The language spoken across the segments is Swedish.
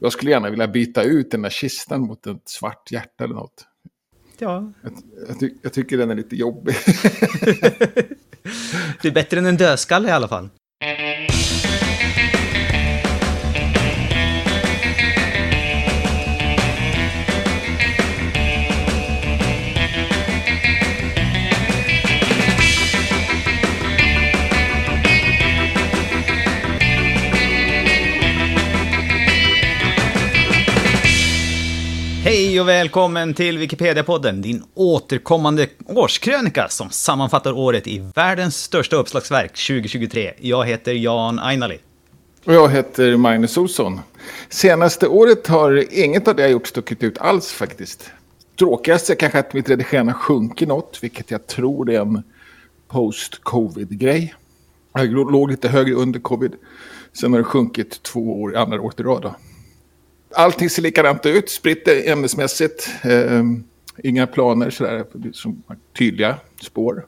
Jag skulle gärna vilja byta ut den där kistan mot ett svart hjärta eller något. Ja. Jag, jag, ty jag tycker den är lite jobbig. det är bättre än en dödskalle i alla fall. Hej och välkommen till Wikipedia-podden, din återkommande årskrönika som sammanfattar året i världens största uppslagsverk 2023. Jag heter Jan Ainali. Och jag heter Magnus Olsson. Senaste året har inget av det jag gjort stuckit ut alls faktiskt. Tråkigast är kanske att mitt redigerande sjunker något, vilket jag tror är en post-covid-grej. Jag låg lite högre under covid. Sen har det sjunkit två år, andra året i rad. Då. Allting ser likadant ut, spritt ämnesmässigt. Eh, inga planer sådär, som tydliga spår.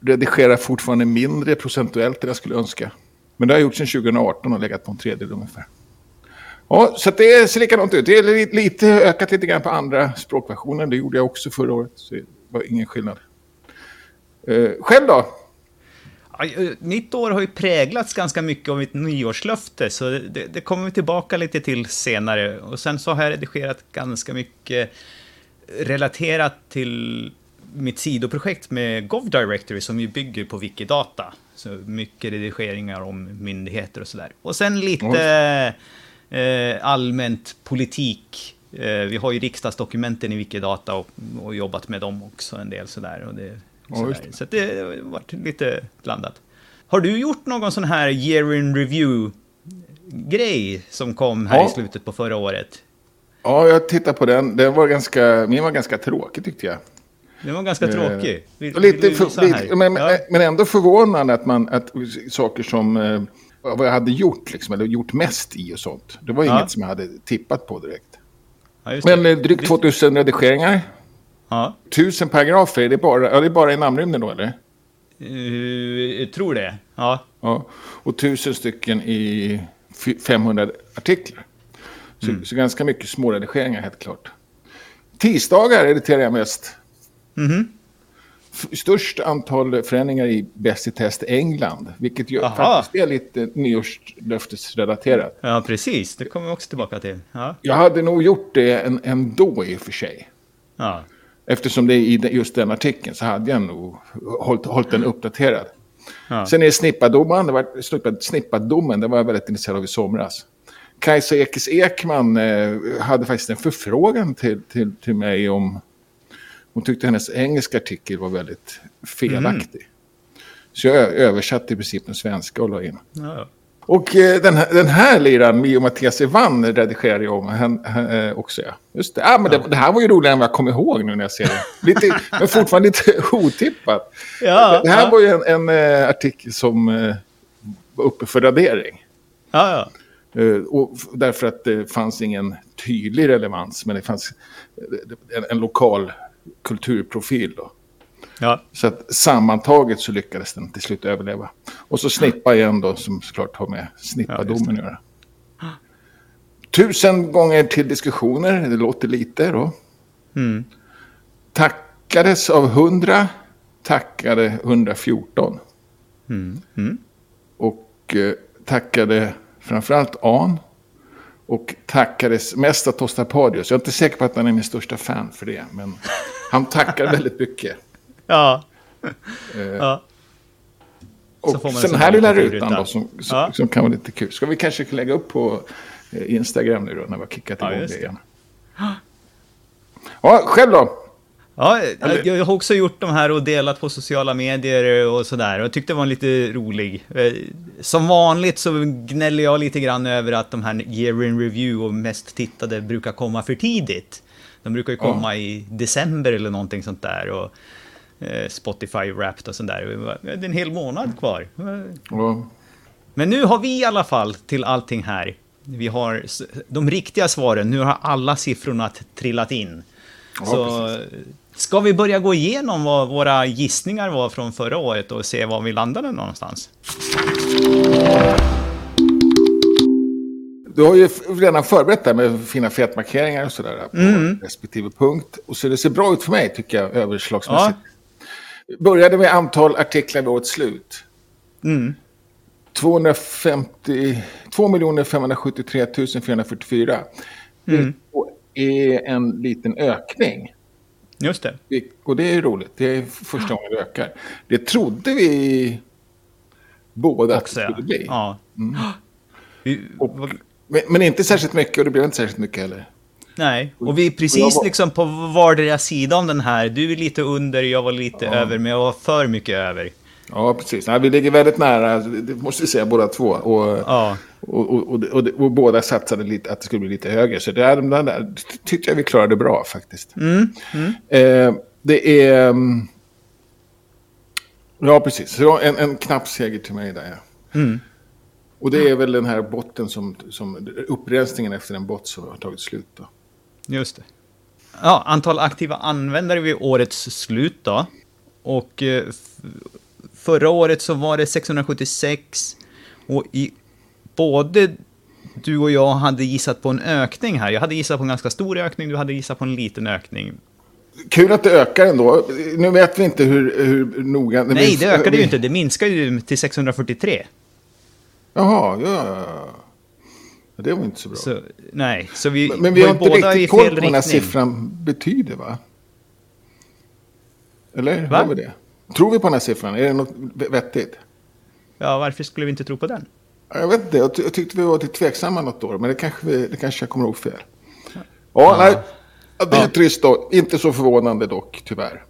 Redigerar fortfarande mindre procentuellt än jag skulle önska. Men det har jag gjort sedan 2018 och legat på en tredjedel ungefär. Ja, så det ser likadant ut. Det är lite, ökat lite grann på andra språkversioner. Det gjorde jag också förra året. Så det var ingen skillnad. Eh, själv då? Mitt år har ju präglats ganska mycket av mitt nyårslöfte, så det, det, kommer vi tillbaka lite till senare. Och sen så har jag redigerat ganska mycket relaterat till mitt sidoprojekt med GovDirectory som ju bygger på Wikidata. Så mycket redigeringar om myndigheter och sådär. Och sen lite eh, allmänt politik. Eh, vi har ju riksdagsdokumenten i Wikidata och, och jobbat med dem också en del sådär. Och det, Ja. Så det har varit lite blandat. Har du gjort någon sån här year in review-grej som kom här ja. i slutet på förra året? Ja, jag tittade på den. den var ganska, min var ganska tråkig tyckte jag. Den var ganska eh, tråkig. Vill, lite, vill för, lite men, ja. men ändå förvånande att, man, att saker som eh, vad jag hade gjort, liksom, eller gjort mest i och sånt. Det var ja. inget som jag hade tippat på direkt. Ja, men eh, drygt 2000 redigeringar. Ja. Tusen paragrafer, är det bara, ja, det är bara i namnrymden då eller? Uh, jag tror det, ja. ja. Och tusen stycken i 500 artiklar. Så, mm. så ganska mycket småredigeringar helt klart. Tisdagar editerar jag mest. Mm -hmm. Störst antal förändringar i Bäst i test England. Vilket ju faktiskt är lite nyårslöftesrelaterat. Ja, precis. Det kommer vi också tillbaka till. Ja. Jag hade nog gjort det ändå i och för sig. Ja. Eftersom det är i just den artikeln så hade jag nog hållit, hållit den uppdaterad. Ja. Sen är snippadomen, det var, snippa, snippadomen, det var jag väldigt intresserad av i somras. Kajsa Ekis Ekman eh, hade faktiskt en förfrågan till, till, till mig om... Hon tyckte hennes engelska artikel var väldigt felaktig. Mm. Så jag översatte i princip den svenska och la in. Ja. Och eh, den, här, den här liraren, Mio Mattias Evan, redigerade jag om han, han, eh, också. Ja. Just det. Ah, men det, det, här var ju roligare än vad jag kom ihåg nu när jag ser det. Lite, men fortfarande lite otippat. Ja, det här ja. var ju en, en uh, artikel som uh, var uppe för radering. Ja, ja. Uh, och därför att det fanns ingen tydlig relevans, men det fanns en, en lokal kulturprofil. Då. Ja. Så att sammantaget så lyckades den till slut överleva. Och så snippa igen då, som såklart har med snippadomen att göra. Tusen gånger till diskussioner, det låter lite då. Mm. Tackades av hundra, tackade 114. Mm. Mm. Och eh, tackade framförallt An. Och tackades mest av Tostapadius. Jag är inte säker på att han är min största fan för det. Men han tackar väldigt mycket. Ja. Eh, ja. Och så den här lilla rutan då som, som, ja. som, kan vara lite kul. Ska vi kanske lägga upp på eh, Instagram nu då när vi har kickat igång ja, det igen. Ja, själv då? Ja, jag har också gjort de här och delat på sociala medier och sådär. Och jag tyckte det var lite rolig. Eh, som vanligt så gnäller jag lite grann över att de här year in review och mest tittade brukar komma för tidigt. De brukar ju komma ja. i december eller någonting sånt där. Och Spotify Wrapped och sånt där. Det är en hel månad kvar. Ja. Men nu har vi i alla fall till allting här. Vi har de riktiga svaren. Nu har alla siffrorna trillat in. Ja, Så precis. ska vi börja gå igenom vad våra gissningar var från förra året och se var vi landade någonstans? du har ju redan förberett det med fina fetmarkeringar och sådär på mm. respektive punkt. Och så det ser bra ut för mig tycker jag överslagsmässigt. Ja. Började med antal artiklar vid årets slut. Mm. 250, 2 573 444. Mm. Det är en liten ökning. Just det. Och det är roligt. Det är första gången det ökar. Det trodde vi båda Också, att det skulle bli. Ja. Mm. Och, men, men, inte särskilt mycket och det blev inte särskilt mycket heller. Nej, och vi är precis var... liksom på vardera sida om den här. Du är lite under, jag var lite ja. över, men jag var för mycket över. Ja, precis. Nej, vi ligger väldigt nära, det måste vi säga båda två. Och, ja. och, och, och, och, båda satsade lite, att det skulle bli lite högre. Så det där, de där tyckte jag vi klarade bra faktiskt. Mm. Mm. Eh, det är... Mm, ja, precis. Så en, en knapp seger till mig där, ja. Mm. Och det är väl den här botten som, som upprensningen efter en bot som har tagit slut då. Just det. Ja, antal aktiva användare vid årets slut då. Och eh, förra året så var det 676. Och i både du och jag hade gissat på en ökning här. Jag hade gissat på en ganska stor ökning, du hade gissat på en liten ökning. Kul att det ökar ändå. Nu vet vi inte hur, hur noga... Nej, det ökade ju inte. Det minskar ju till 643. Jaha, ja. Det var inte så bra. Så, nej, så vi Men, men vi har inte riktigt koll på vad den här siffran betyder, va? Eller? Va? Har vi det? Tror vi på den här siffran? Är det något vettigt? Ja, varför skulle vi inte tro på den? Jag vet inte. Jag, jag tyckte vi var lite tveksamma något år. Men det kanske, vi, det kanske jag kommer ihåg fel. Ja, ja. nej. Det är ja. trist då. Inte så förvånande dock, tyvärr.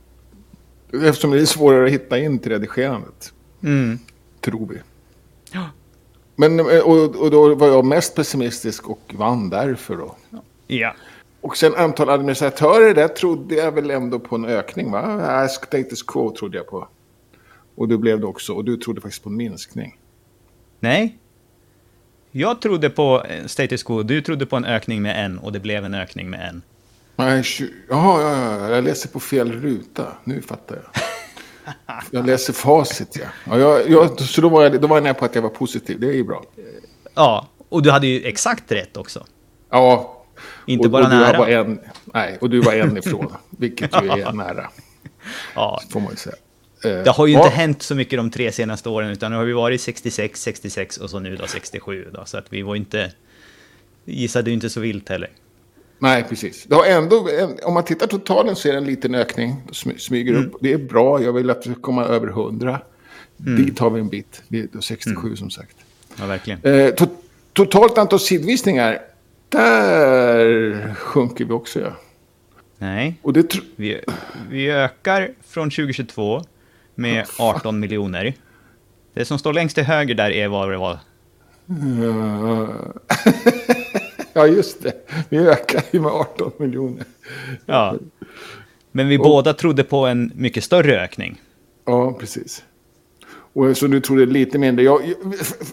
Eftersom det är svårare att hitta in till redigerandet. Mm. Tror vi. Ja. Men, eh, och, och då var jag mest pessimistisk och vann därför då. Ja. Och sen antal administratörer, där trodde jag väl ändå på en ökning va? Status quo trodde jag på. Och du blev det också. Och du trodde faktiskt på en minskning. Nej. Jag trodde på status quo, du trodde på en ökning med en och det blev en ökning med en. Nej, jaha, ja, ja, jag läser på fel ruta. Nu fattar jag. Jag läser facit, ja. ja jag, jag, så då var, jag, då var jag nära på att jag var positiv. Det är ju bra. Ja, och du hade ju exakt rätt också. Ja. Inte och, bara och nära. Var en, nej, och du var en ifrån, vilket ju är nära. Ja. Får man ju säga. Eh, det har ju ja. inte hänt så mycket de tre senaste åren, utan nu har vi varit 66, 66 och så nu då 67. Då, så att vi var inte... Gissade ju inte så vilt heller. Nej, precis. Det har ändå, om man tittar totalen så är det en liten ökning. Smyger mm. upp. Det är bra. Jag vill att vi ska komma över 100. Mm. Dit har vi en bit. Det är 67 mm. som sagt. Ja, verkligen. Eh, to totalt antal sidvisningar. Där sjunker vi också, ja. Nej, och det vi, vi ökar från 2022 med 18 miljoner. Det som står längst till höger där är vad det var. Ja, just det. Vi ökar ju med 18 miljoner. Ja. Men vi och, båda trodde på en mycket större ökning. Ja, precis. Och så du trodde lite mindre. Jag,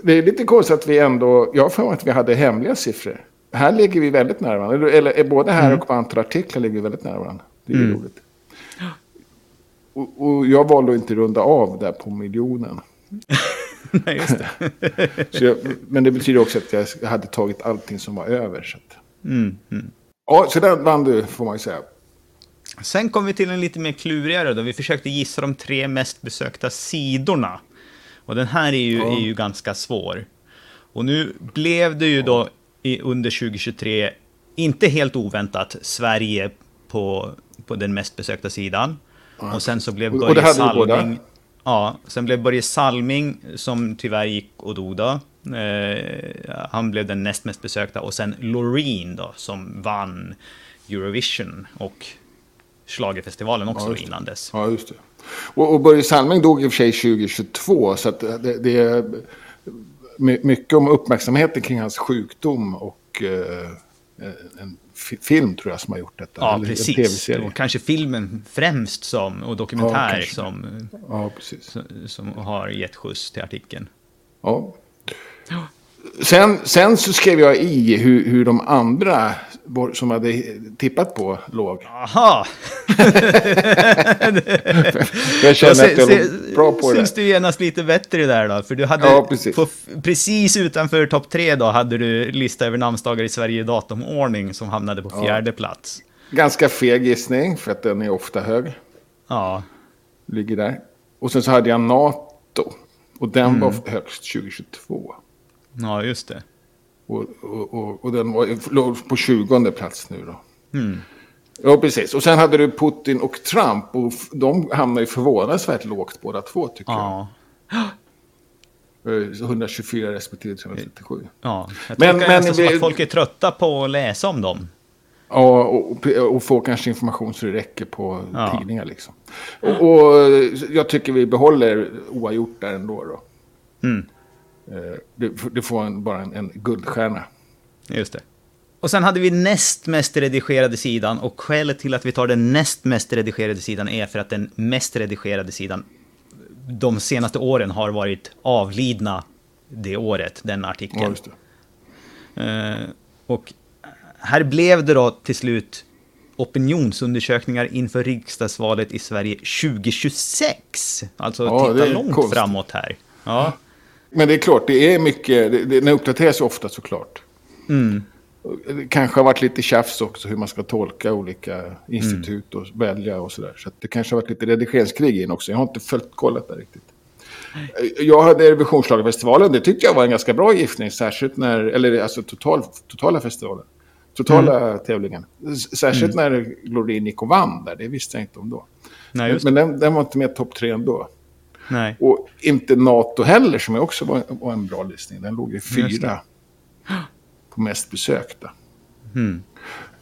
det är lite konstigt att vi ändå... Jag har för mig att vi hade hemliga siffror. Här ligger vi väldigt nära varandra. Eller, eller både här mm. och på antal artiklar ligger vi väldigt nära varandra. Det är mm. roligt. Och, och, jag valde att inte runda av där på miljonen. Nej, just det. jag, men det betyder också att jag hade tagit allting som var över. Så att... mm, mm. Ja, så den vann du, får man ju säga. Sen kom vi till en lite mer klurigare då. Vi försökte gissa de tre mest besökta sidorna. Och den här är ju, ja. är ju ganska svår. Och nu blev det ju då i, under 2023, inte helt oväntat, Sverige på, på den mest besökta sidan. Ja. Och sen så blev Börje Salming... Ja, sen blev Börje Salming, som tyvärr gick och dog då. Eh, han blev den näst mest besökta. Och sen Loreen då, som vann Eurovision och Schlagerfestivalen också ja, innan dess. Ja, just det. Och, och Börje Salming dog i och för sig 2022, så att det, det är mycket om uppmärksamheten kring hans sjukdom och eh, en film tror jag som har gjort detta. Ja, Eller precis. Och kanske filmen främst som, och dokumentär ja, som, ja, precis. som, som har gett skjuts till artikeln. Ja. Sen, sen så skrev jag i hur, hur de andra som hade tippat på låg. Aha! jag känner att jag är bra på det. Syns du genast lite bättre där då? För du hade ja, precis. På, precis utanför topp tre då hade du lista över namnsdagar i Sverige i datumordning som hamnade på fjärde ja. plats. Ganska feg gissning för att den är ofta hög. Ja. Ligger där. Och sen så hade jag NATO. Och den mm. var högst 2022. Ja, just det. Och, och, och, och den var, låg på 20 plats nu då. Mm. Ja, precis. Och sen hade du Putin och Trump. Och de hamnade ju förvånansvärt lågt båda två, tycker ja. jag. 124 respektive 337. Ja, jag men, men nästan vi, som att folk är trötta på att läsa om dem. Ja, och, och få kanske information så det räcker på ja. tidningar liksom. Och, och, jag tycker vi behåller oavgjort där ändå då. Mm. Eh, det, det får en, bara en, en guldstjärna. Just det. Och sen hade vi näst mest redigerade sidan och skälet till att vi tar den näst mest redigerade sidan är för att den mest redigerade sidan de senaste åren har varit avlidna det året, den artikeln. Ja, uh, och här blev det då till slut opinionsundersökningar inför riksdagsvalet i Sverige 2026. Alltså ja, titta långt konst. framåt här. Ja. Men det är klart, det är mycket, det, det, den uppdateras ju ofta såklart. Mm. Det kanske har varit lite tjafs också hur man ska tolka olika institut och välja och sådär. Så det kanske har varit lite redigeringskrig in också. Jag har inte följt kollat där riktigt. Jag hade Revisionsschlagerfestivalen, det tyckte jag var en ganska bra giftning, särskilt när, eller alltså total, totala festivalen. Totala mm. tävlingen. Särskilt mm. när Glorin gick och vann där, det visste jag inte om då. Nej, men den, den, var inte med topp tre ändå. Nej. Och inte NATO heller, som också var, var en bra listning. Den låg i fyra på mest besökta. Mm.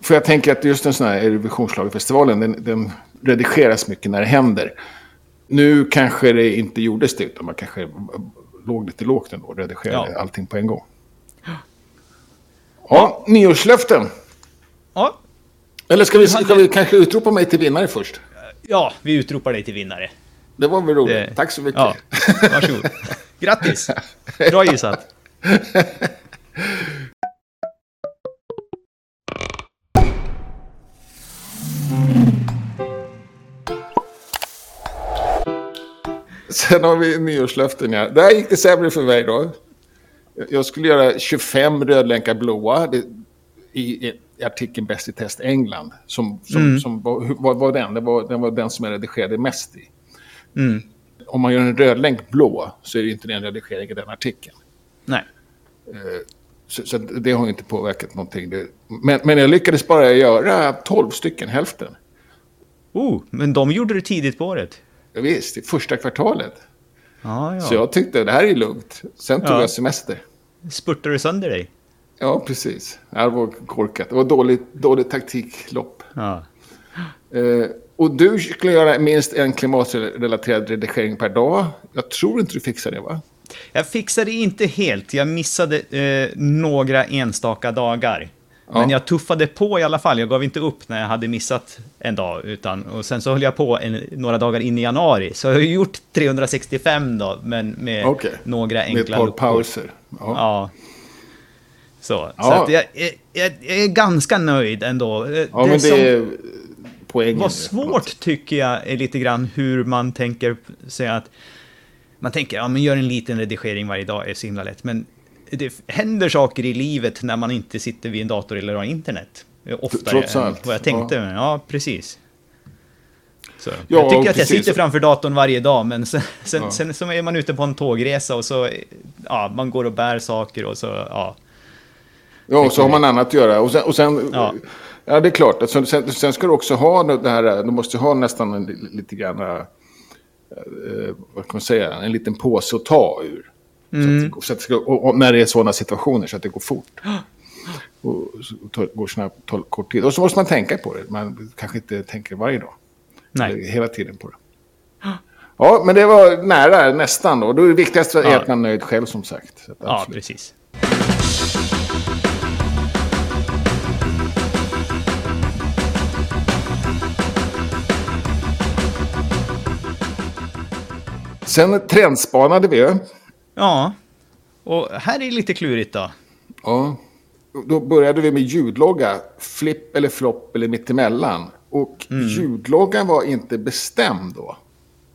För jag tänker att just en sån här Eurovisionsschlagerfestivalen, den, den redigeras mycket när det händer. Nu kanske det inte gjordes det, utan man kanske låg lite lågt ändå och redigerade ja. allting på en gång. Ja, nyårslöften. Ja. Eller ska vi, ska vi kanske utropa mig till vinnare först? Ja, vi utropar dig till vinnare. Det var väl roligt. Det... Tack så mycket. Ja, varsågod. Grattis! Bra gissat. Sen har vi nyårslöften. Ja. Där gick det sämre för mig då. Jag skulle göra 25 rödlänkar blåa det, i, i artikeln Bäst i test England. Som, som, mm. som var, var, var, den? Det var, den var den som jag redigerade mest i. Mm. Om man gör en rödlänk blå så är det inte det en redigering i den artikeln. Nej. Eh, så, så, det har inte påverkat någonting. Men, men jag lyckades bara göra 12 stycken, hälften. Oh, men de gjorde du tidigt på året? Ja, visst, i första kvartalet. Ah, ja. Så jag tyckte det här är lugnt. Sen tog ja. jag semester. Spurtade du sönder dig? Ja, precis. Det var korkat. Det var dåligt, dåligt taktiklopp. Ja. Eh, och du skulle göra minst en klimatrelaterad redigering per dag. Jag tror inte du fixade det, va? Jag fixade inte helt. Jag missade eh, några enstaka dagar. Ja. Men jag tuffade på i alla fall. Jag gav inte upp när jag hade missat en dag. Utan, och sen så höll jag på en, några dagar in i januari. Så jag har gjort 365 då, men med okay. några enkla. Med ett par pauser. Ja. ja. Så, ja. så jag, jag, jag, är ganska nöjd ändå. Ja, det men det som... är poängen. Vad svårt tycker jag är lite grann hur man tänker sig att... Man tänker, ja men gör en liten redigering varje dag är så himla lätt. Men det händer saker i livet när man inte sitter vid en dator eller har internet. Oftare Trots allt. än vad jag tänkte. Ja, ja precis. Ja, jag tycker att jag sitter framför datorn varje dag, men sen, sen, ja. sen, så är man ute på en tågresa och så, ja, man går och bär saker och så, ja. Ja, och så har man annat att göra. Och sen, och sen ja. Ja, det är klart. Alltså, sen, sen ska du också ha det här, du måste ha nästan en, lite grann, eh, vad kan man säga, en liten påse att ta ur. Mm. Så att, så att, och, och, när det är sådana situationer så att det går fort. Och, och går snabbt, tar kort tid. Och så måste man tänka på det. Man kanske inte tänker varje dag. Nej. hela tiden på det. Ja, men det var nära, nästan då. Då är det viktigaste ja. att man är nöjd själv som sagt. ja, precis. Sen trendspanade vi. Ja. Och här är lite klurigt då. Ja. Då började vi med ljudlogga, flipp eller flopp eller mittemellan. Och Mm. ljudloggan var inte bestämd då,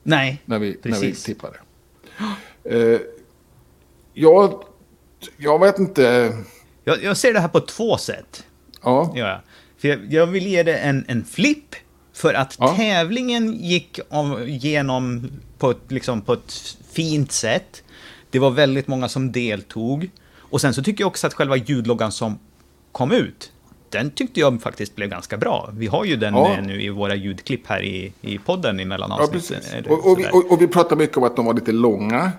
Nej, när vi, när vi precis. tippade. Eh, jag, jag vet inte. Jag, jag ser det här på två sätt. Ja, jag. För jag, jag vill ge det en, en flipp. För att Ja. tävlingen gick av, igenom på ett, liksom på ett fint sätt. Det var väldigt många som deltog. Och sen så tycker jag också att själva ljudloggan som kom ut, den tyckte jag faktiskt blev ganska bra. Vi har ju den Ja. eh, nu i våra ljudklipp här i, i podden emellan ja avsnitten. precis. eller Och, och, och, och vi pratade mycket om att de var lite långa.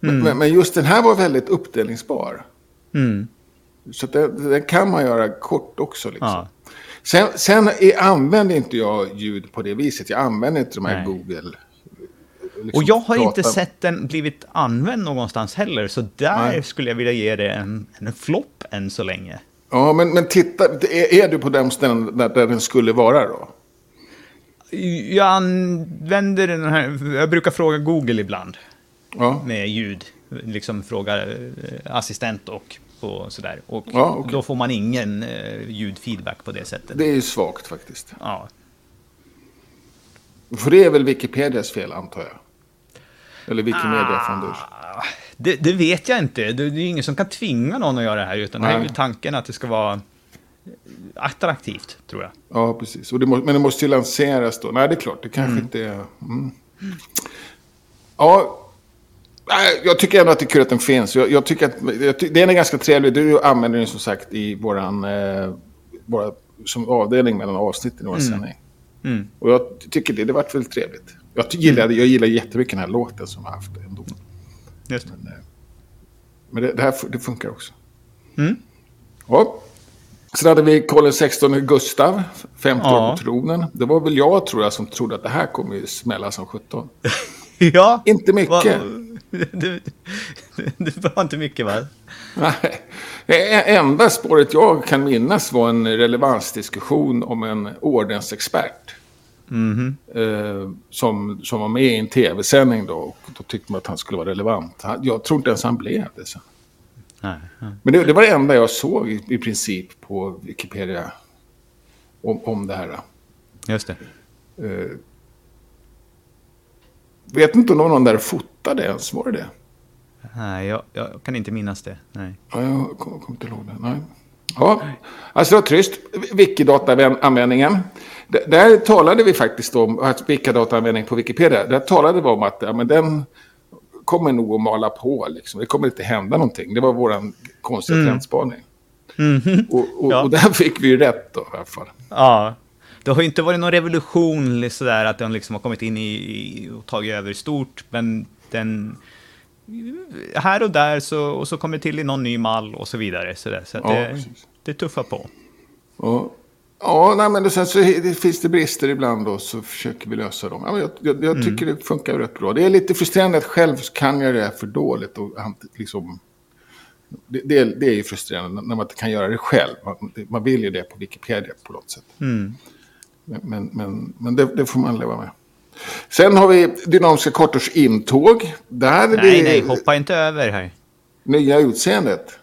Men, Mm. men, men just den här var väldigt uppdelningsbar. Mm. Så den, den kan man göra kort också. Liksom. Ja. Sen, sen är, använder inte jag ljud på det viset. Jag använder inte de här Nej. Google. liksom, Och jag har inte prata- sett den blivit använd någonstans heller, så där Nej. skulle jag vilja ge det en, en flopp än så länge. Ja, men, men titta. Är, är du på den ställen där, där den skulle vara då? Jag använder den här, jag brukar fråga Google ibland Ja. med ljud. Liksom fråga eh, assistent och på sådär. Och Ja, okej. då får man ingen eh, ljudfeedback på det sättet. Det är ju svagt faktiskt. Ja. För det är väl Wikipedias fel antar jag. Eller Wikimedia Foundation. Det, det vet jag inte. Det, det är ingen som kan tvinga någon att göra det här. Utan det här är ju Nej. tanken att det ska vara attraktivt, tror jag. Ja, precis. Och det må, men det måste ju lanseras då. Nej, det är klart. Det kanske inte är... Mm. Ja, nej, jag tycker ändå att det är kul att den finns. Jag, jag tycker att jag ty, den är ganska trevlig. Du använder den som sagt i våran... Eh, våra, som avdelning mellan avsnitten i vår sändning. Mm. Och jag tycker det, det varit väldigt trevligt. Jag, gillade, jag gillar jättemycket den här låten som jag har haft ändå. Just det. Men det, det här det funkar också. Mm. Ja. Sen hade vi Karl XVI Gustav, 50 Ja. på tronen. Det var väl jag tror jag som trodde att det här kommer ju smälla som 17. Ja. Inte mycket. Va- Det, det var inte mycket, va? Nej. Det enda spåret jag kan minnas var en relevansdiskussion om en ordensexpert. Mhm. Eh, som, som var med i en tv-sändning då. Och då tyckte man att han skulle vara relevant. Han- Jag tror inte ens han blev det sen. Nej, nej. Men det, det var det enda jag såg i, i princip på Wikipedia. Om, om det här. Just det. Eh, vet inte om någon där fotade ens. Var det det? Nej, jag, jag kan inte minnas det. Nej. Ja, jag kommer kom inte ihåg det. Nej. Ja, alltså det var trist. Wikidata-användningen. Där talade vi faktiskt om, Wikidata-användning på Wikipedia. Där talade vi om att ja, men den kommer nog att mala på. Liksom. Det kommer inte hända någonting. Det var vår konstiga Mm. trendspaning. Mhm. Och, och, Ja. och där fick vi ju rätt då i alla fall. Ja. Det har ju inte varit någon revolution sådär att den liksom har kommit in i, i och tagit över stort, men den... Här och där så, och så kommer det till i någon ny mall och så vidare. Så, där, så Ja, det, precis. det tuffar på. Ja, ja nej, men det, sen så det finns det brister ibland då så försöker vi lösa dem. Ja, men jag jag, jag tycker det funkar rätt bra. Det är lite frustrerande att själv kan jag det här för dåligt. Och, liksom, det, det, är- det är ju frustrerande när man inte kan göra det själv. Man, man vill ju det på Wikipedia på något sätt. Mm. Men, men, men, det, det får man leva med. Sen har vi dynamiska kortors intåg. Där är Nej, det nej, hoppa inte över här. nya utseendet.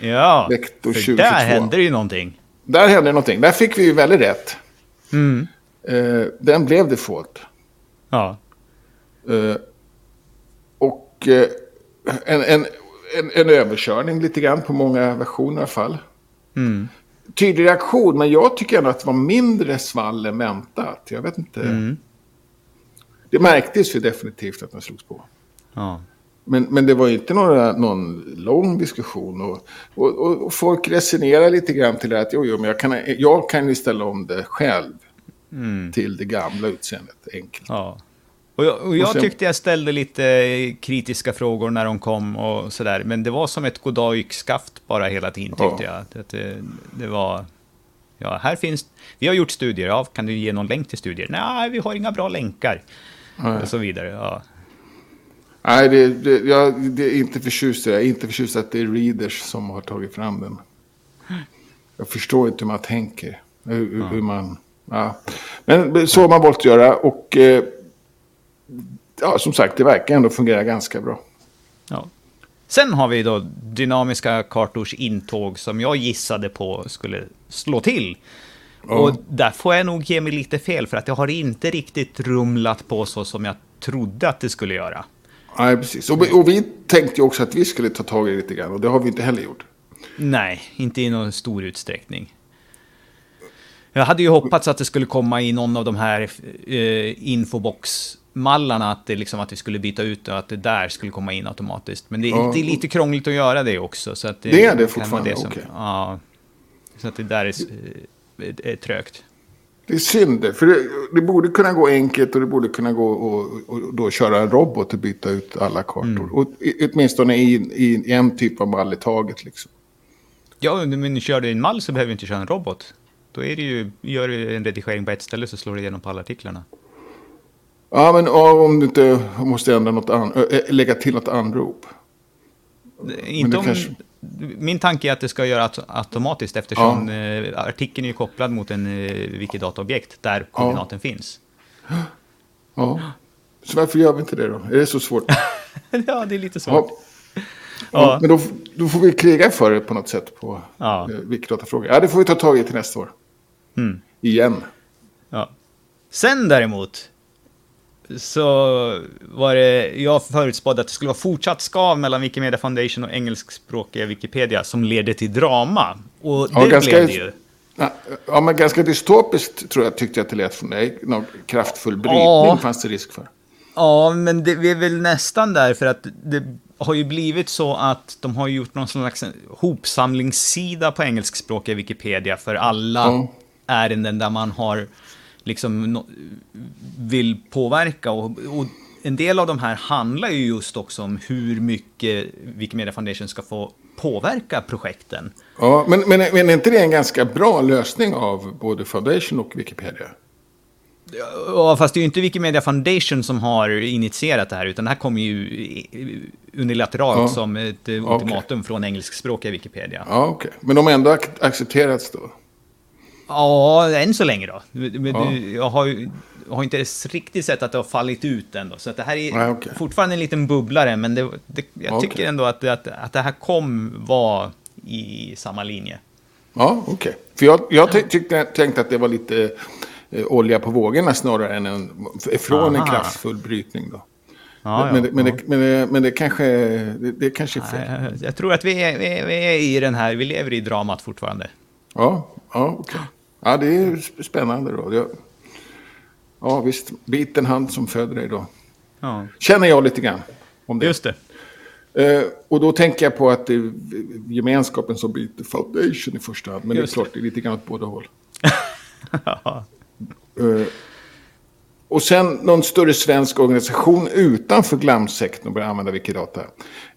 Ja, Vector för 2022. där händer ju någonting. Där hände någonting. Där fick vi ju väldigt rätt. Mm. Eh, den blev default. Ja. Eh, och eh, en, en, en, en överkörning lite grann på många versioner i alla fall. Mm. Tydlig reaktion, men jag tycker ändå att det var mindre svall än väntat. Jag vet inte. Mm. Det märktes ju definitivt att den slogs på. Ja. Men, men det var inte några, någon lång diskussion. Och, och, och, och folk resonerar lite grann till det att jo, jo, men jag kan, jag kan ju ställa om det själv Mm. till det gamla utseendet enkelt. Ja. Och jag, och jag Och sen- tyckte jag ställde lite kritiska frågor när de kom och sådär. Men det var som ett goddag yxskaft bara hela tiden tyckte Ja. jag. Att det, det var... Ja, här finns... Vi har gjort studier. Ja, kan du ge någon länk till studier? Nej, vi har inga bra länkar. Nej. Och så vidare. Ja. Nej, det, det, jag det är inte förtjust. Jag är inte förtjust att det är readers som har tagit fram den. Jag förstår inte hur man tänker. Hur, hur- hur man... Ja. Men så har man valt att göra och... Eh, ja, som sagt, det verkar ändå fungera ganska bra. ja. Sen har vi då dynamiska kartors intåg som jag gissade på skulle slå till. Ja. Och där får jag nog ge mig lite fel, för att jag har inte riktigt rumlat på så som jag trodde att det skulle göra. Nej, precis. Och vi, och vi tänkte ju också att vi skulle ta tag i det lite grann. Och det har vi inte heller gjort. Nej, inte i någon stor utsträckning. Jag hade ju hoppats att det skulle komma i någon av de här eh, infobox-mallarna, att, det liksom, att vi skulle byta ut och att det där skulle komma in automatiskt. Men det, Ja. det är lite krångligt att göra det också. Så att det, Det är det fortfarande, vara som- okej. Ja, så att det där är, är, är trögt. Det är synd det, för det, det borde kunna gå enkelt och det borde kunna gå och, och då köra en robot och byta ut alla kartor. Mm. Och åtminstone i, i, i en typ av mall i taget liksom. Ja, men kör du en mall så behöver du inte köra en robot. Då är det ju, gör du en redigering på ett ställe så slår du igenom på alla artiklarna. Ja, men ja, om du inte måste ändra något an, lägga till något anrop. Inte om, kanske- Min tanke är att det ska göra aut- automatiskt eftersom eh, artikeln är kopplad mot en eh, Wikidata-objekt där koordinaten finns. Ja. Så varför gör vi inte det då? Är det så svårt? ja, det är lite svårt. Ja. Ja. Ja. Men då, då får vi kriga för det på något sätt på Ja. ja. Wikidata-frågor. Ja, det får vi ta tag i till nästa år. Mm. Igen. Ja. Sen däremot så var det, jag förutspådde att det skulle vara fortsatt skav mellan Wikimedia Foundation och engelskspråkiga Wikipedia som leder till drama. Och Ja, det ganska- blev det ju. Ja, ja, men ganska dystopiskt tror jag tyckte jag att det lät från dig. Någon kraftfull brytning Ja. fanns det risk för. Ja, men det, vi är väl nästan där, för att det har ju blivit så att de har gjort någon slags hopsamlingssida på engelskspråkiga Wikipedia för alla Ja. ärenden där man har liksom vill påverka. Och, och en del av de här handlar ju just också om hur mycket Wikimedia Foundation ska få påverka projekten. Ja, men, men, men är inte det en ganska bra lösning av både Foundation och Wikipedia? Ja, fast det är ju inte Wikimedia Foundation som har initierat det här, utan det här kommer ju unilateralt Ja. som ett ultimatum från engelskspråkiga Wikipedia. Ja, okej. Men de har ändå ac- accepterats då? Ja, än så länge då. Men Ja. du, jag har ju har inte riktigt sett att det har fallit ut ändå. Så att det här är Nej, okej. fortfarande en liten bubblare, men det, det, jag Okej. tycker ändå att, att, att det här kom vara i samma linje. Ja, okej. För jag, jag ty- tyckte, tänkte att det var lite eh, olja på vågorna snarare än en, från en Aha. kraftfull brytning då. Ja, men, ja, det, men, ja. det, men, det, men det kanske det, det kanske är fel. Jag tror att vi är, vi, är, vi är i den här, vi lever i dramat fortfarande. Ja, ja okej. Ja, det är sp- spännande då. Ja, visst. Bit en hand som föder dig då. Ja. Känner jag lite grann om det. Just det. Eh, och då tänker jag på att det är gemenskapen som byter foundation i första hand. Men Just det är klart, det är lite grann åt båda håll. Ja. Eh, och sen någon större svensk organisation utanför glamsektorn börjar använda Wikidata.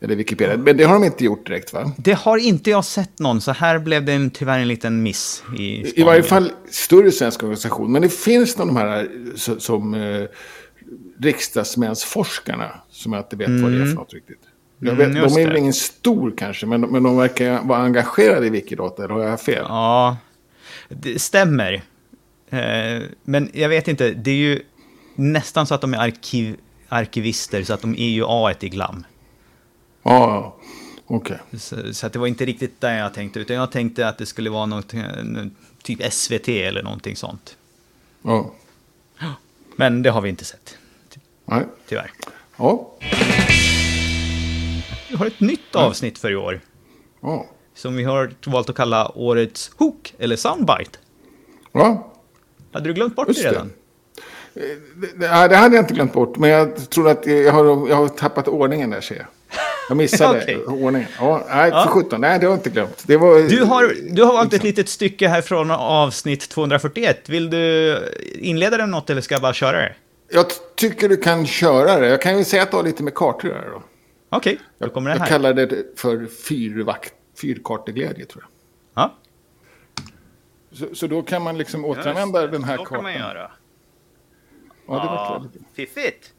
Eller Wikipedia. Men det har de inte gjort direkt va? Det har inte jag sett någon, så här blev det en, tyvärr en liten miss i I spaningen. varje fall större svensk organisation. Men det finns någon de här så- som eh, riksdagsmänsforskarna. Som jag inte vet vad det är för något riktigt. Jag vet, Mm, de är väl ingen stor kanske, men, men de verkar vara engagerade i Wikidata. Eller har jag fel? Ja, det stämmer. Eh, men jag vet inte, det är ju nästan så att de är arkiv, arkivister, så att de är ju A i GLAM. Ja, ja. okej. Så, så att det var inte riktigt där jag tänkte, utan jag tänkte att det skulle vara något, typ SVT eller någonting sånt. Ja. Men det har vi inte sett, Nej. tyvärr. Ja. Vi har ett nytt avsnitt för i år, Ja. som vi har valt att kalla årets hook, eller soundbite. ja. Hade du glömt bort Just det det. redan? Det, det, det hade jag inte glömt bort. Men jag tror att jag har, jag har tappat ordningen där ser jag. Jag missade Okej. ordningen. Ja, nej, Ja. för sjutton. Nej, det har jag inte glömt. Det var, Du har, du har valt ett litet stycke här från avsnitt 241. Vill du inleda den något eller ska jag bara köra det? Jag tycker du kan köra det. Jag kan ju säga att det har lite med kartor göra då. Okej, då kommer det Jag här. kallar det för fyrvakt, fyrkarteglädje tror jag. Ja. Så, så då kan man liksom återanvända den här Då kartan. kan man göra. Ja, det var väldigt bra. fiffigt.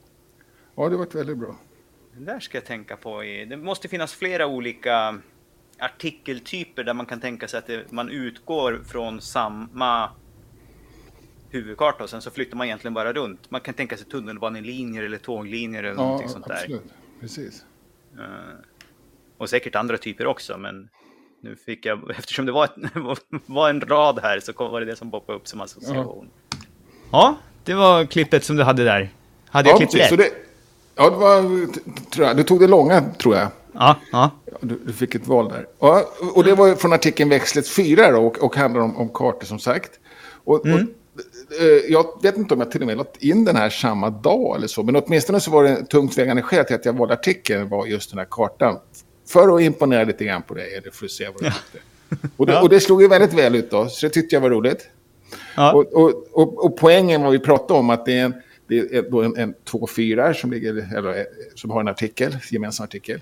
Ja, det var väldigt bra. Det där ska jag tänka på. Det måste finnas flera olika artikeltyper där man kan tänka sig att det, man utgår från samma huvudkarta och sen så flyttar man egentligen bara runt. Man kan tänka sig tunnelbanelinjer eller tåglinjer eller Ja, någonting sånt där. absolut. Precis. Eh, Och säkert andra typer också, men nu fick jag, eftersom det var, ett, var en rad här så var det det som poppade upp som association. Ja. ja, det var klippet som du hade där. Hade jag ja, klippt precis. rätt? Det, ja, det var, tror jag, du tog det långa, tror jag. Ja, ja. Du, du, fick ett val där. Ja, och det var från artikeln Växlet 4 då, och, och handlar om, om kartor som sagt. Och, mm. och, eh, jag vet inte om jag till och med lagt in den här samma dag eller så, men åtminstone så var det tungt vägande skäl till att jag valde artikeln var just den här kartan. För att imponera lite grann på dig, eller för att se vad du tyckte. Och det, och det slog ju väldigt väl ut då, så det tyckte jag var roligt. Ja. Och, och, och, och, poängen var vi pratade om att det är en, det är en, en två fyrar som, ligger, eller, som har en artikel, gemensam artikel.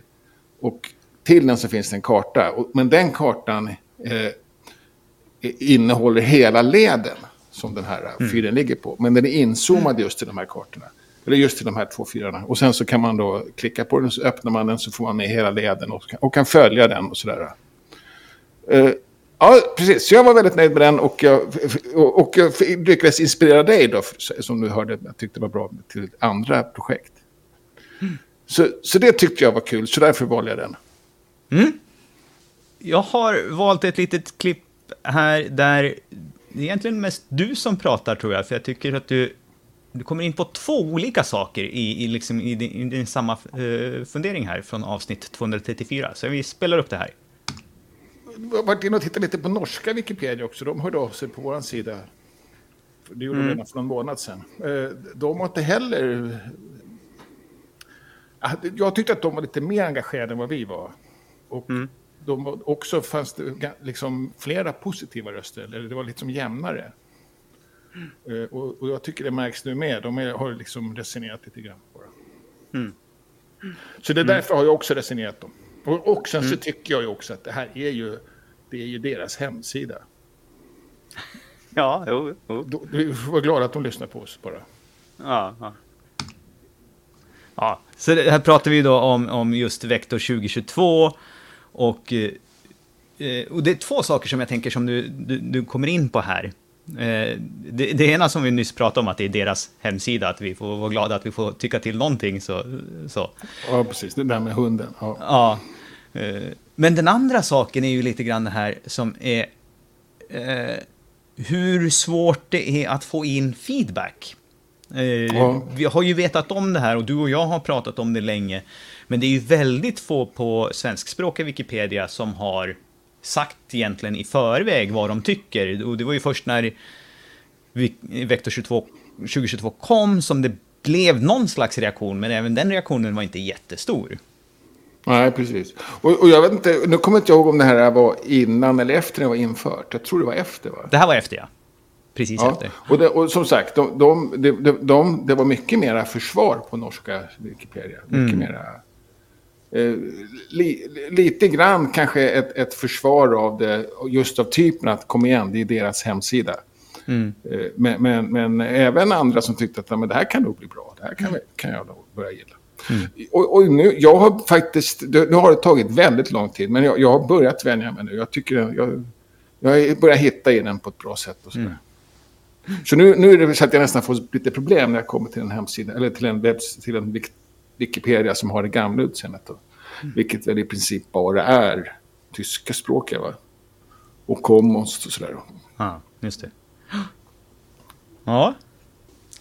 Och till den så finns det en karta. Men den kartan eh, innehåller hela leden som den här mm. fyren ligger på. Men den är inzoomad just till de här kartorna. Eller just till de här två fyrarna. Och sen så kan man då klicka på den så öppnar man den så får man med hela leden och, och kan följa den och sådär. Uh, ja, precis. Så jag var väldigt nöjd med den och jag, och, och jag lyckades inspirera dig då, som du hörde, jag tyckte var bra, till andra projekt. Mm. Så, så det tyckte jag var kul, så därför valde jag den. Mm. Jag har valt ett litet klipp här där det är egentligen mest du som pratar tror jag, för jag tycker att du, du kommer in på två olika saker i, i, liksom, i, din, i din samma uh, fundering här från avsnitt 234. Så vi spelar upp det här. Varit inne och tittat lite på norska Wikipedia också. De hörde av sig på vår sida. Det gjorde mm. de redan för någon månad sedan. Eh, de har inte heller... Jag tyckte att de var lite mer engagerade än vad vi var. Och mm. de också fanns det liksom flera positiva röster, eller det var liksom jämnare. Mm. Och, och, jag tycker det märks nu med, de är, har liksom resonerat lite grann på det. Mm. Så det är därför har jag också resonerat dem. Och, och sen så mm. tycker jag ju också att det här är ju, det är ju deras hemsida. Ja, jo, jo. Vi får vara glada att de lyssnar på oss bara. Ja, ja. Ja, så här pratar vi då om, om just Vektor 2022 och, eh, och det är två saker som jag tänker som du, du, du kommer in på här. Eh, det, det, ena som vi nyss pratade om, att det är deras hemsida, att vi får vara glada att vi får tycka till någonting. Så, så. Ja, precis. Det där med hunden. Ja. ja. Eh, men den andra saken är ju lite grann det här som är eh, hur svårt det är att få in feedback. Eh, ja. Vi har ju vetat om det här och du och jag har pratat om det länge. Men det är ju väldigt få på svenskspråkiga Wikipedia som har sagt egentligen i förväg vad de tycker. Och det var ju först när Vector 22, 2022 kom som det blev någon slags reaktion, men även den reaktionen var inte jättestor. Nej, precis. Och, och jag vet inte, nu kommer jag inte ihåg om det här var innan eller efter det var infört. Jag tror det var efter, va? Det här var efter, ja. Precis ja. efter. Och, det, och som sagt, de, de, de, de, det var mycket mera försvar på norska Wikipedia. Mycket mm. mera Eh, li, lite grann kanske ett, ett försvar av det, just av typen att kom igen, det är deras hemsida. Mm. Eh, men, men, men, även andra som tyckte att men det här kan nog bli bra, det här kan, kan jag nog börja gilla. Mm. Och, och, nu, jag har faktiskt, nu har det tagit väldigt lång tid, men jag, jag har börjat vänja mig nu. Jag tycker jag, jag börjar hitta i den på ett bra sätt. Och så mm. så nu, nu är det så att jag nästan får lite problem när jag kommer till en hemsida, eller till en, webb, till en Wikipedia som har det gamla utseendet. Mm. Vilket väl i princip bara är tyska språket. Va? Och commons och sådär. Ja, just det. Ja.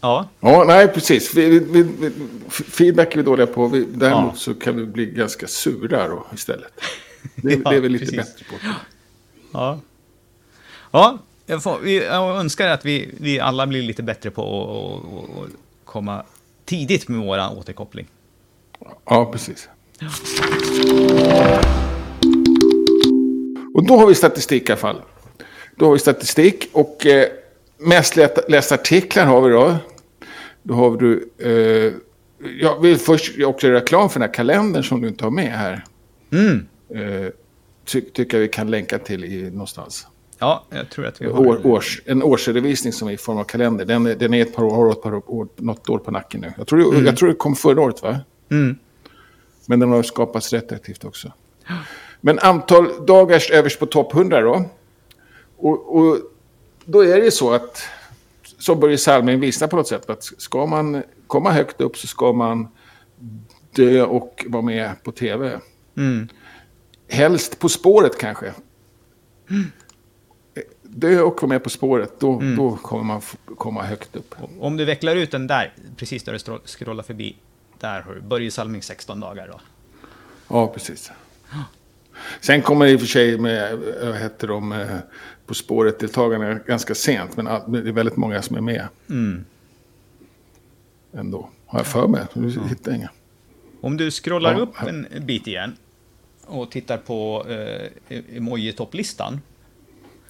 Ja. Ja, nej precis. Vi, vi, vi, feedback är vi dåliga på. Vi, däremot ja. så kan vi bli ganska sura då istället. Det, ja, det är vi lite precis. bättre på. Ja. Ja, jag, får, jag önskar att vi, vi alla blir lite bättre på att komma tidigt med vår återkoppling. Ja, precis. Och då har vi statistik i alla fall. Då har vi statistik och eh, mest lästa artiklar har vi då. Då har du... Eh, jag vill först också göra reklam för den här kalendern som du inte har med här. Mm. Eh, ty tycker jag vi kan länka till i, någonstans. Ja, jag tror att vi har... År, års, en årsredovisning som är i form av kalender. Den, den är ett par år, har ett par år, något år på nacken nu. Jag tror, mm. jag tror det kom förra året, va? Mm. Men den har skapats retroaktivt också. Men antal dagars överst på topp 100 då. Och, och, då är det så att, som Börje Salming visar på något sätt, att ska man komma högt upp så ska man dö och vara med på tv. Mm. helst På spåret kanske. Dö och vara med På spåret, då, Mm. då kommer man komma högt upp. Om du vecklar ut den där, precis där du scrollar förbi, där har du Börje Salming 16 dagar då. Ja, precis. Sen kommer i och för sig med, vad heter de, eh, På spåret-deltagarna ganska sent. Men all- det är väldigt många som är med. Mm. Ändå, har jag för mig. Nu hittar jag inga. Om du scrollar Ja. upp en bit igen och tittar på eh, emoji-topplistan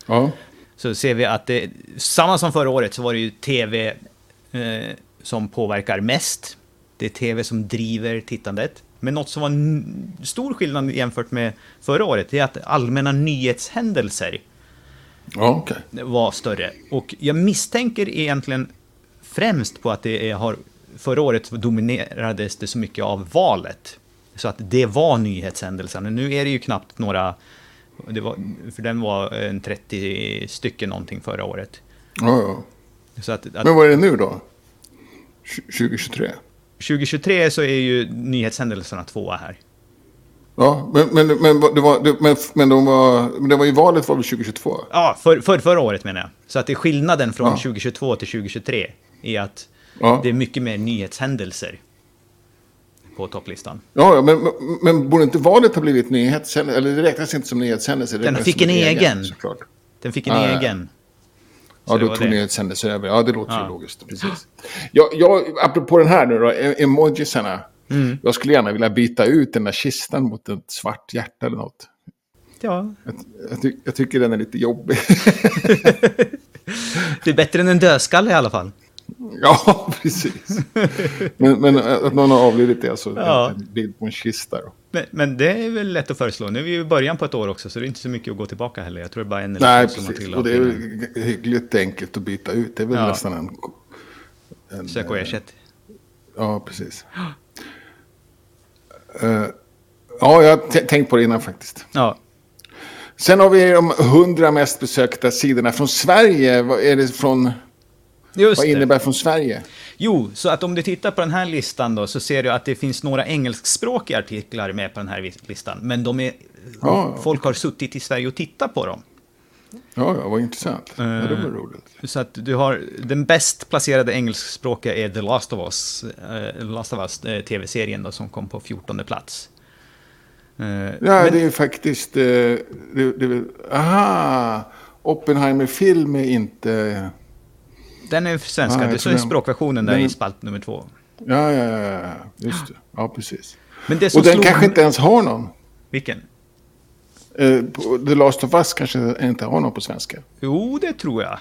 Ja, så ser vi att det, samma som förra året så var det ju tv eh, som påverkar mest. Det är tv som driver tittandet. Men något som var stor skillnad jämfört med förra året är att allmänna nyhetshändelser ja okej. var större. Och jag misstänker egentligen främst på att det är, har, förra året dominerades det så mycket av valet. Så att det var nyhetshändelserna. Nu är det ju knappt några, var, för den var en 30 stycken någonting förra året. Ja, ja. Så att, att Men vad är det nu då? Tj- 2023? 2023 så är ju nyhetshändelserna tvåa här. Ja, men, men, men, det var, det, men, men, de var, men det var ju valet var väl 2022? Ja, för, för, förra året menar jag. Så att det är skillnaden från Ja. 2022 till 2023 är att Ja, det är mycket mer nyhetshändelser på topplistan. ja ja, men, men, men borde inte valet ha blivit nyhetshändelse? Eller det räknas inte som nyhetshändelse. det Den fick en egen. Såklart. Den fick en Ja, ja, ja. egen. Ja, Så det då tog nyhetshändelser över. Ja, det låter Ja. ju logiskt. Precis. Jag, jag, apropå den här nu då, emojisarna. Mm. Jag skulle gärna vilja byta ut den där kistan mot ett svart hjärta eller något. Ja, Jag, jag, ty, jag tycker den är lite jobbig. det är bättre än en dödskalle i alla fall. ja, precis. Men, men att någon har avlidit det, alltså Ja. en bild på en kista. Men, men det är väl lätt att föreslå. Nu är vi i början på ett år också, så det är inte så mycket att gå tillbaka heller. Jag tror det är bara en eller Nej, som precis. trillat Och det är väl hyggligt enkelt att byta ut. Det är väl Ja. nästan en... en Sök och ersätt. Ja, precis. Eh, ja, jag har tänkt på det innan faktiskt. Ja, Sen har vi de 100 mest besökta sidorna från Sverige. Vad är det från... just Vad det. innebär från Sverige? Jo, så att om du tittar på den här listan då, så ser du att det finns några engelskspråkiga artiklar med på den här listan. Men de är... Ja. Folk har suttit i Sverige och tittat på dem. Ja, ja vad intressant. Ja, det var Eh. roligt. Så att du har, den bäst placerade engelskspråkiga är The Last of Us, The Last of Us eh, tv-serien då, som kom på 14 plats. Eh, Ja, men- det är faktiskt... Det, det, aha! Oppenheimer-film är inte... Den är svenska, Ah, det är språkversionen där den- i spalt nummer två. Ja, ja, ja, ja. Just det. Ja, precis. Men det som Och den slog- kanske inte ens har någon. Vilken? Eh, The Last of Us kanske inte har någon på svenska. Jo, det tror jag.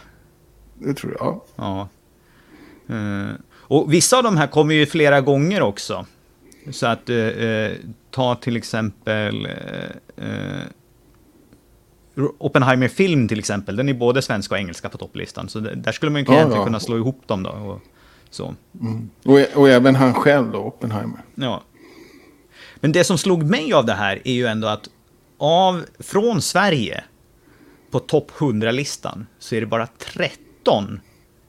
Det tror jag. Ja. Eh, och vissa av de här kommer ju flera gånger också. Så att eh, ta till exempel Oppenheimer film till exempel. Den är både svenska och engelska på topplistan. Så där skulle man ju Ja, egentligen ja. kunna slå ihop dem då. Och, så. Och, och även han själv då, Oppenheimer. Ja. Men det som slog mig av det här är ju ändå att av, från Sverige på topp 100-listan så är det bara 13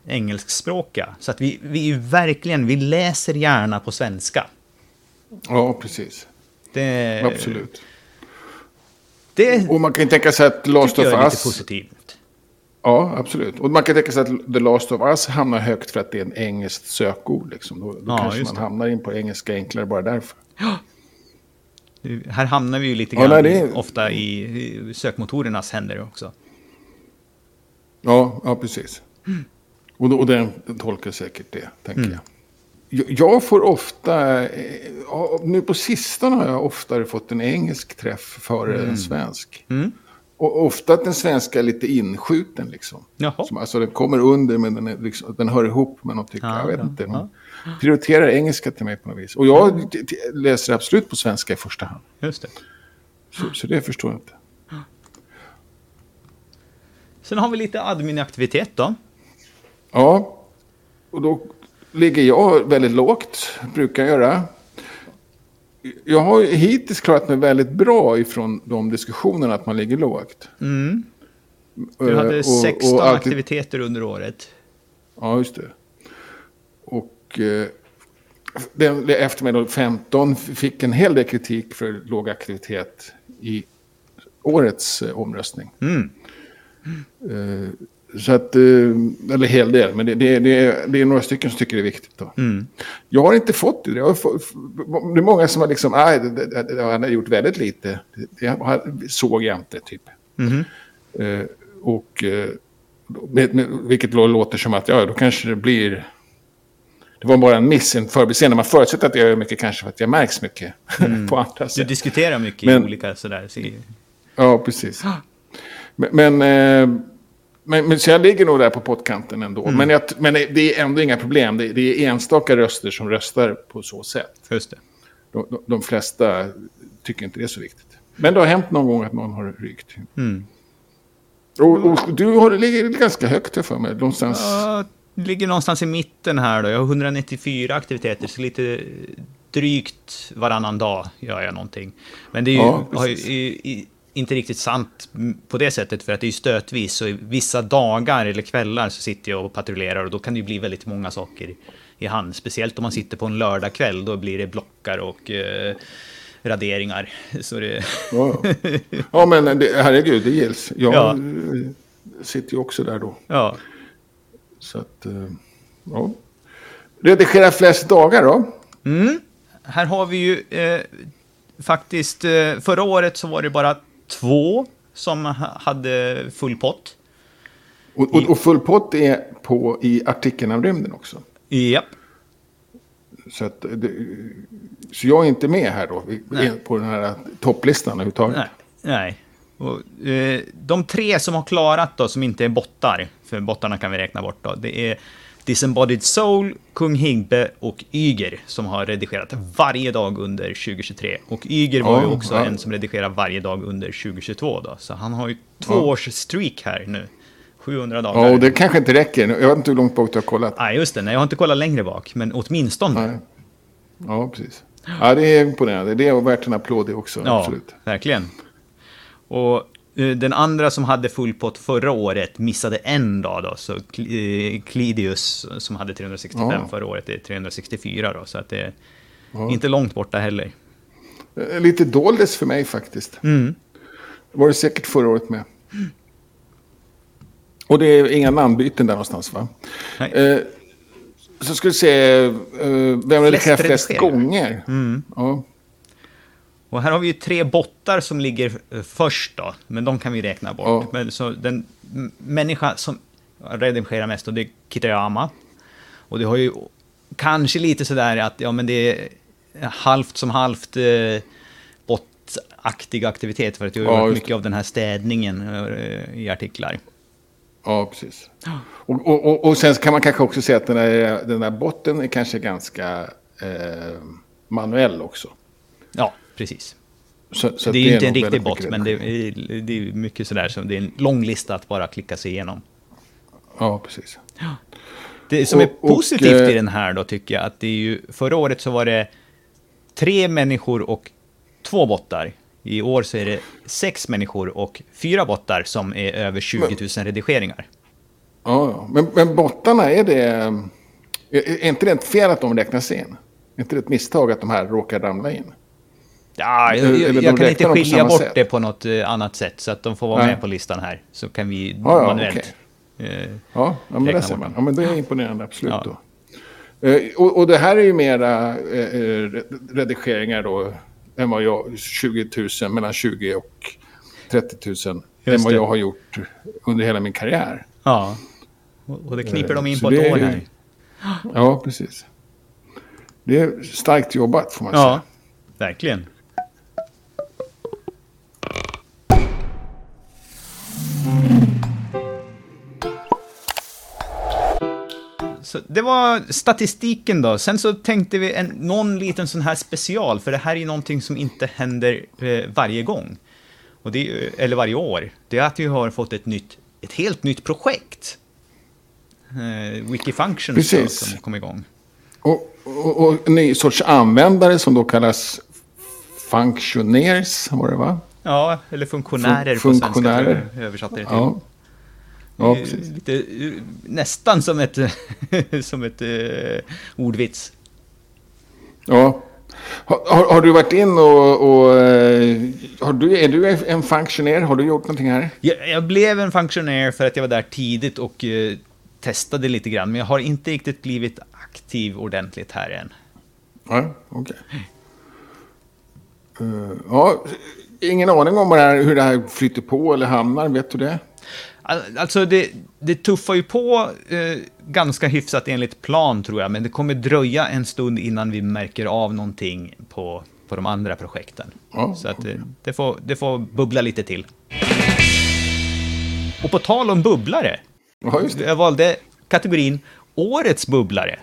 engelskspråkiga. Så att vi, vi är verkligen, vi läser gärna på svenska. Ja, precis. Det, Absolut. Det Och man kan tänka sig att Last of är lite Us... positivt. Ja, absolut. Och man kan tänka sig att The Last of Us hamnar högt för att det är en engelskt sökord. Liksom. Då, då Ja, kanske man det. hamnar in på engelska enklare bara därför. Det- Här hamnar vi ju lite Ja, grann nej, det är- ofta i, sökmotorernas händer också. Ja, ja precis. Och, då, och den tolkar säkert det, tänker Mm. jag. jag. Får ofta, eh, ja, nu på sistone har jag oftare fått en engelsk träff före en svensk. Mm. Och ofta att den svenska är lite inskjuten liksom. Jaha. Som, alltså den kommer under men den, är liksom, den hör ihop med något. Tycker Ja, jag vet ja, inte. Ja. Prioriterar engelska till mig på något vis. Och jag läser absolut på svenska i första hand. Just det. Så, så det förstår jag inte. Sen har vi lite admin-aktivitet då. Ja, och då ligger jag väldigt lågt, brukar jag göra. Jag har hittills klarat mig väldigt bra ifrån de diskussionerna att man ligger lågt. Mm. Du Eh, hade och- 16 och alltid- aktiviteter under året. Ja, just det. Eh, den efter mig då 15 fick en hel del kritik för låg aktivitet i årets eh, omröstning. Mm. Eh, så att, eh, eller hel del, men det, det, det, det är några stycken som tycker det är viktigt. Då. Mm. Jag har inte fått det. Jag har fått, det är många som har liksom, nej, det, han har gjort väldigt lite. Det, såg jag inte, typ. Eh, och, eh, vilket låter som att, ja, då kanske det blir... Det var bara en miss, en förbiseende. Man förutsätter att jag gör mycket kanske för att jag märks mycket på andra Du sätt. diskuterar mycket Men- i olika sådär. Så, Ja, precis. Men, men, eh, men, men så jag ligger nog där på pottkanten ändå. Men, jag, men det är ändå inga problem. Det, det är enstaka röster som röstar på så sätt. just det. De, de, de flesta tycker inte det är så viktigt. Men det har hänt någon gång att någon har rykt. Mm. Och, och du har, ligger ganska högt här för mig. Någonstans. Det ligger någonstans i mitten här då. Jag har 194 aktiviteter, så lite drygt varannan dag gör jag någonting. Men det är ju, Ja, ju, inte riktigt sant på det sättet, för att det är ju stötvis. Så vissa dagar eller kvällar så sitter jag och patrullerar och då kan det ju bli väldigt många saker i, hand. Speciellt om man sitter på en lördagkväll, då blir det blockar och eh, raderingar. Så det... Ja, ja. men det, herregud, det gills. Jag Ja. sitter ju också där då. Ja. Så att, eh, ja. Redigera flest dagar då? Mm. Här har vi ju eh, faktiskt, eh, förra året så var det bara två som ha- hade full pott. Och, och, och full pott är på i artikeln om rymden också. Japp. Så, att det, så jag är inte med här då Nej. på den här topplistan överhuvudtaget. Nej. Nej. Och, eh, de tre som har klarat då, som inte är bottar, för bottarna kan vi räkna bort då, det är Disembodied Soul, Kung Higbe och Yger som har redigerat varje dag under 2023. Och Yger var ju Ja, också ja. en som redigerar varje dag under 2022 då, så han har ju två Ja. års streak här nu. 700 dagar. Ja, och det kanske inte räcker. Jag vet inte hur långt bak du har kollat. Nej, just det. Nej, jag har inte kollat längre bak, men åtminstone. Nej. Ja, precis. Ja, det är imponerande. Det är värt en applåd det också. ja, Absolut. verkligen. Och eh, den andra som hade full pott förra året missade en dag då, så eh, Clidius som hade 365 Ja. förra året är 364 då, så att det är Ja. inte långt borta heller. Eh, Lite doldes för mig faktiskt. Mm. Var det säkert förra året med. Och det är inga namnbyten där någonstans va? Nej. Eh, så ska vi se, eh, vem redigerar flest redigeringar. gånger? Mm. Ja. Och här har vi ju tre bottar som ligger eh, först då, men de kan vi räkna bort. Ja. Men så den människa som redigerar mest, och det är Kitayama. Och det har ju kanske lite sådär att, ja men det är halvt som halvt eh, bottaktig aktivitet, för att jag har Ja, gjort just mycket av den här städningen eh, i artiklar. Ja, precis. Och, och, och, och sen kan man kanske också säga att den där, den där botten är kanske ganska eh, manuell också. Ja, precis. Så, så det är ju inte en riktig bot, men det är, det är mycket sådär som det är en lång lista att bara klicka sig igenom. Ja, precis. Det som är Och- och, positivt eh, i den här då tycker jag att det är ju, förra året så var det tre människor och två bottar. I år så är det sex människor och fyra bottar som är över 20 000 redigeringar. Ja. Men, men bottarna, är det... Är, är inte det ett fel att de räknas in? Är inte det ett misstag att de här råkar ramla in? Ja, jag, jag, jag kan inte skilja bort sätt. det på något eh, annat sätt så att de får vara Nej. med på listan här. Så kan vi Ja, ja, manuellt. eh, Ja, ja men det ser man. Ja, men det är imponerande, absolut. Ja. Då. Eh, och, och det här är ju mera eh, eh, redigeringar då, än vad jag, 20 000, mellan 20 och 30 000, än vad jag har gjort under hela min karriär. Ja. Och och det kniper Eh, de in på ett år här. Ja, precis. Det är starkt jobbat får man Ja, säga. verkligen. Så det var statistiken då. Sen så tänkte vi en, någon liten sån här special, för det här är ju någonting som inte händer eh, varje gång. Och det, eller varje år. Det är att vi har fått ett, nytt, ett helt nytt projekt. Eh, Wikifunctions då, Precis. som kom igång. Och, och, och en ny sorts användare som då kallas functioners, var det va? Ja, eller funktionärer Fun- på svenska. funktionärer. översatte det till. Ja, ja precis. Lite, eh, nästan som ett, som ett eh, ordvits. Ja. Har, har, du varit in och... och eh, har du, är du en funktionär? Har du gjort någonting här? Jag, jag, blev en funktionär för att jag var där tidigt och uh, testade lite grann, men jag har inte riktigt blivit aktiv ordentligt här än. Ja, okej. Okay. Uh, ja, ingen aning om det här, hur det här flyter på eller hamnar, vet du det? Alltså det, det tuffar ju på eh, ganska hyfsat enligt plan tror jag, men det kommer dröja en stund innan vi märker av någonting på, på de andra projekten. Oh, Så att okay. det, får, det får bubbla lite till. Och på tal om bubblare, ja, jag valde kategorin Årets bubblare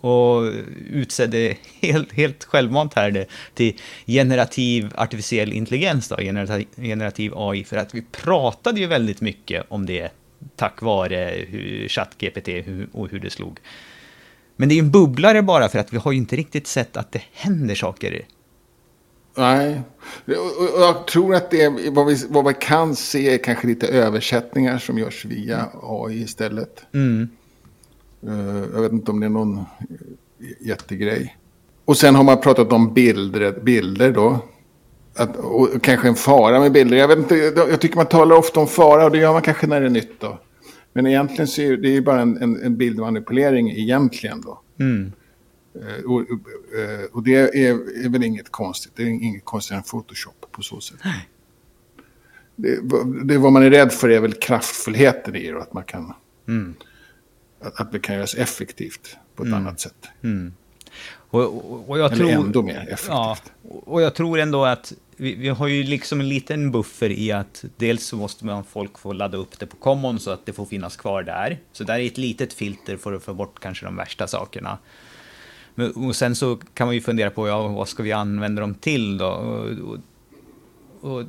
och utsedde helt, helt självmant här till generativ artificiell intelligens, då, generativ AI, för att vi pratade ju väldigt mycket om det tack vare ChatGPT och hur det slog. Men det är en bubblare bara för att vi har ju inte riktigt sett att det händer saker. Nej, och jag tror att det är, vad, vi, vad vi kan se är kanske lite översättningar som görs via AI istället. Mm. Eh, jag vet inte om det är någon jättegrej. Och sen har man pratat om bilder, bilder då. Att, och kanske en fara med bilder. Jag, vet inte, jag tycker man talar ofta om fara och det gör man kanske när det är nytt då. Men egentligen så är det ju bara en, en, en bildmanipulering egentligen då. Mm. Uh, och, uh, och, det är, är, väl inget konstigt. Det är inget konstigt än Photoshop på så sätt. Det, det vad man är rädd för är väl kraftfullheten i det. Att man kan... Mm att, det kan göras effektivt på ett mm. annat sätt. Mm. Och, och, jag Eller tror, ändå mer effektivt. Ja, och jag tror ändå att vi, vi, har ju liksom en liten buffer i att dels så måste man folk få ladda upp det på common så att det får finnas kvar där. Så där är ett litet filter för att få bort kanske de värsta sakerna. Men, och sen så kan man ju fundera på, ja, vad ska vi använda dem till då? Och, och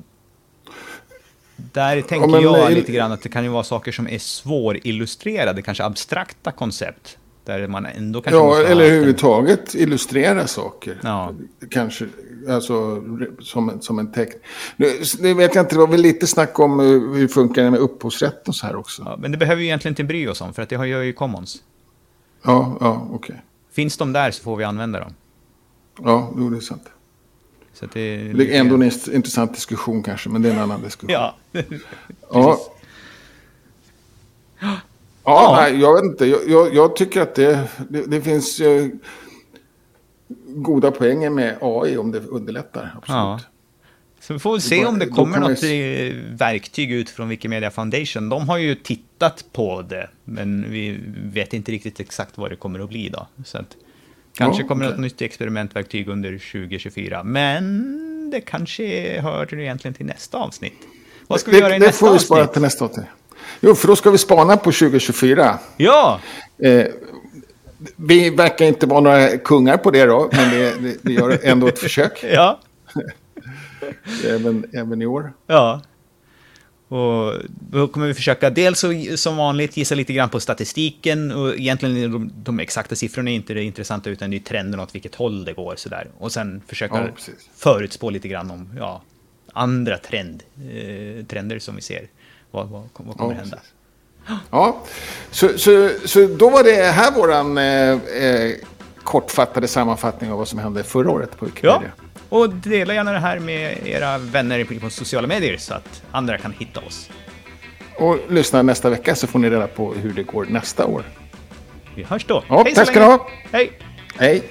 där tänker ja, men, jag lite grann att det kan ju vara saker som är svårillustrerade, kanske abstrakta koncept. Där man ändå kanske ja, eller överhuvudtaget en... illustrera saker. Ja. Kanske, alltså som, som en text. Nu, nu, vet jag inte, det var väl lite snack om hur det funkar med upphovsrätt och så här också. Ja, men det behöver vi egentligen inte bry oss om, för att det gör ju Commons. Ja, ja, okej. Okay. Finns de där så får vi använda dem. Ja, jo, det är sant. Så det, det är ändå en intressant diskussion kanske, men det är en annan diskussion. Ja. ja. Ja, ja. Nej, jag vet inte. Jag, jag, jag tycker att det, det, det finns eh, goda poänger med AI om det underlättar. Absolut. Ja. Så vi får väl se om det kommer något vi... verktyg ut från Wikimedia Foundation. De har ju tittat på det, men vi vet inte riktigt exakt vad det kommer att bli då. Så att... Kanske ja, kommer okay. ett nytt experimentverktyg under 2024, men det kanske hör egentligen till nästa avsnitt. Vad ska vi det, göra i det nästa avsnitt? Det får vi spara till nästa avsnitt. Jo, för då ska vi spana på 2024. Ja! Eh, vi verkar inte vara några kungar på det då, men vi, vi gör ändå ett försök. ja. även, även i år. Ja. Och då kommer vi försöka dels som vanligt gissa lite grann på statistiken och egentligen de, de exakta siffrorna är inte det intressanta utan det är trenden åt vilket håll det går sådär. Och sen försöka ja, förutspå lite grann om ja, andra trend, eh, trender som vi ser. Vad, vad, vad kommer ja, hända? Ja, så, så, så då var det här våran eh, eh, kortfattade sammanfattning av vad som hände förra året på Wikipedia. Ja. Och dela gärna det här med era vänner på sociala medier så att andra kan hitta oss. Och lyssna nästa vecka så får ni reda på hur det går nästa år. Vi hörs då. Ja, Hej tack ska du ha. Hej. Hej.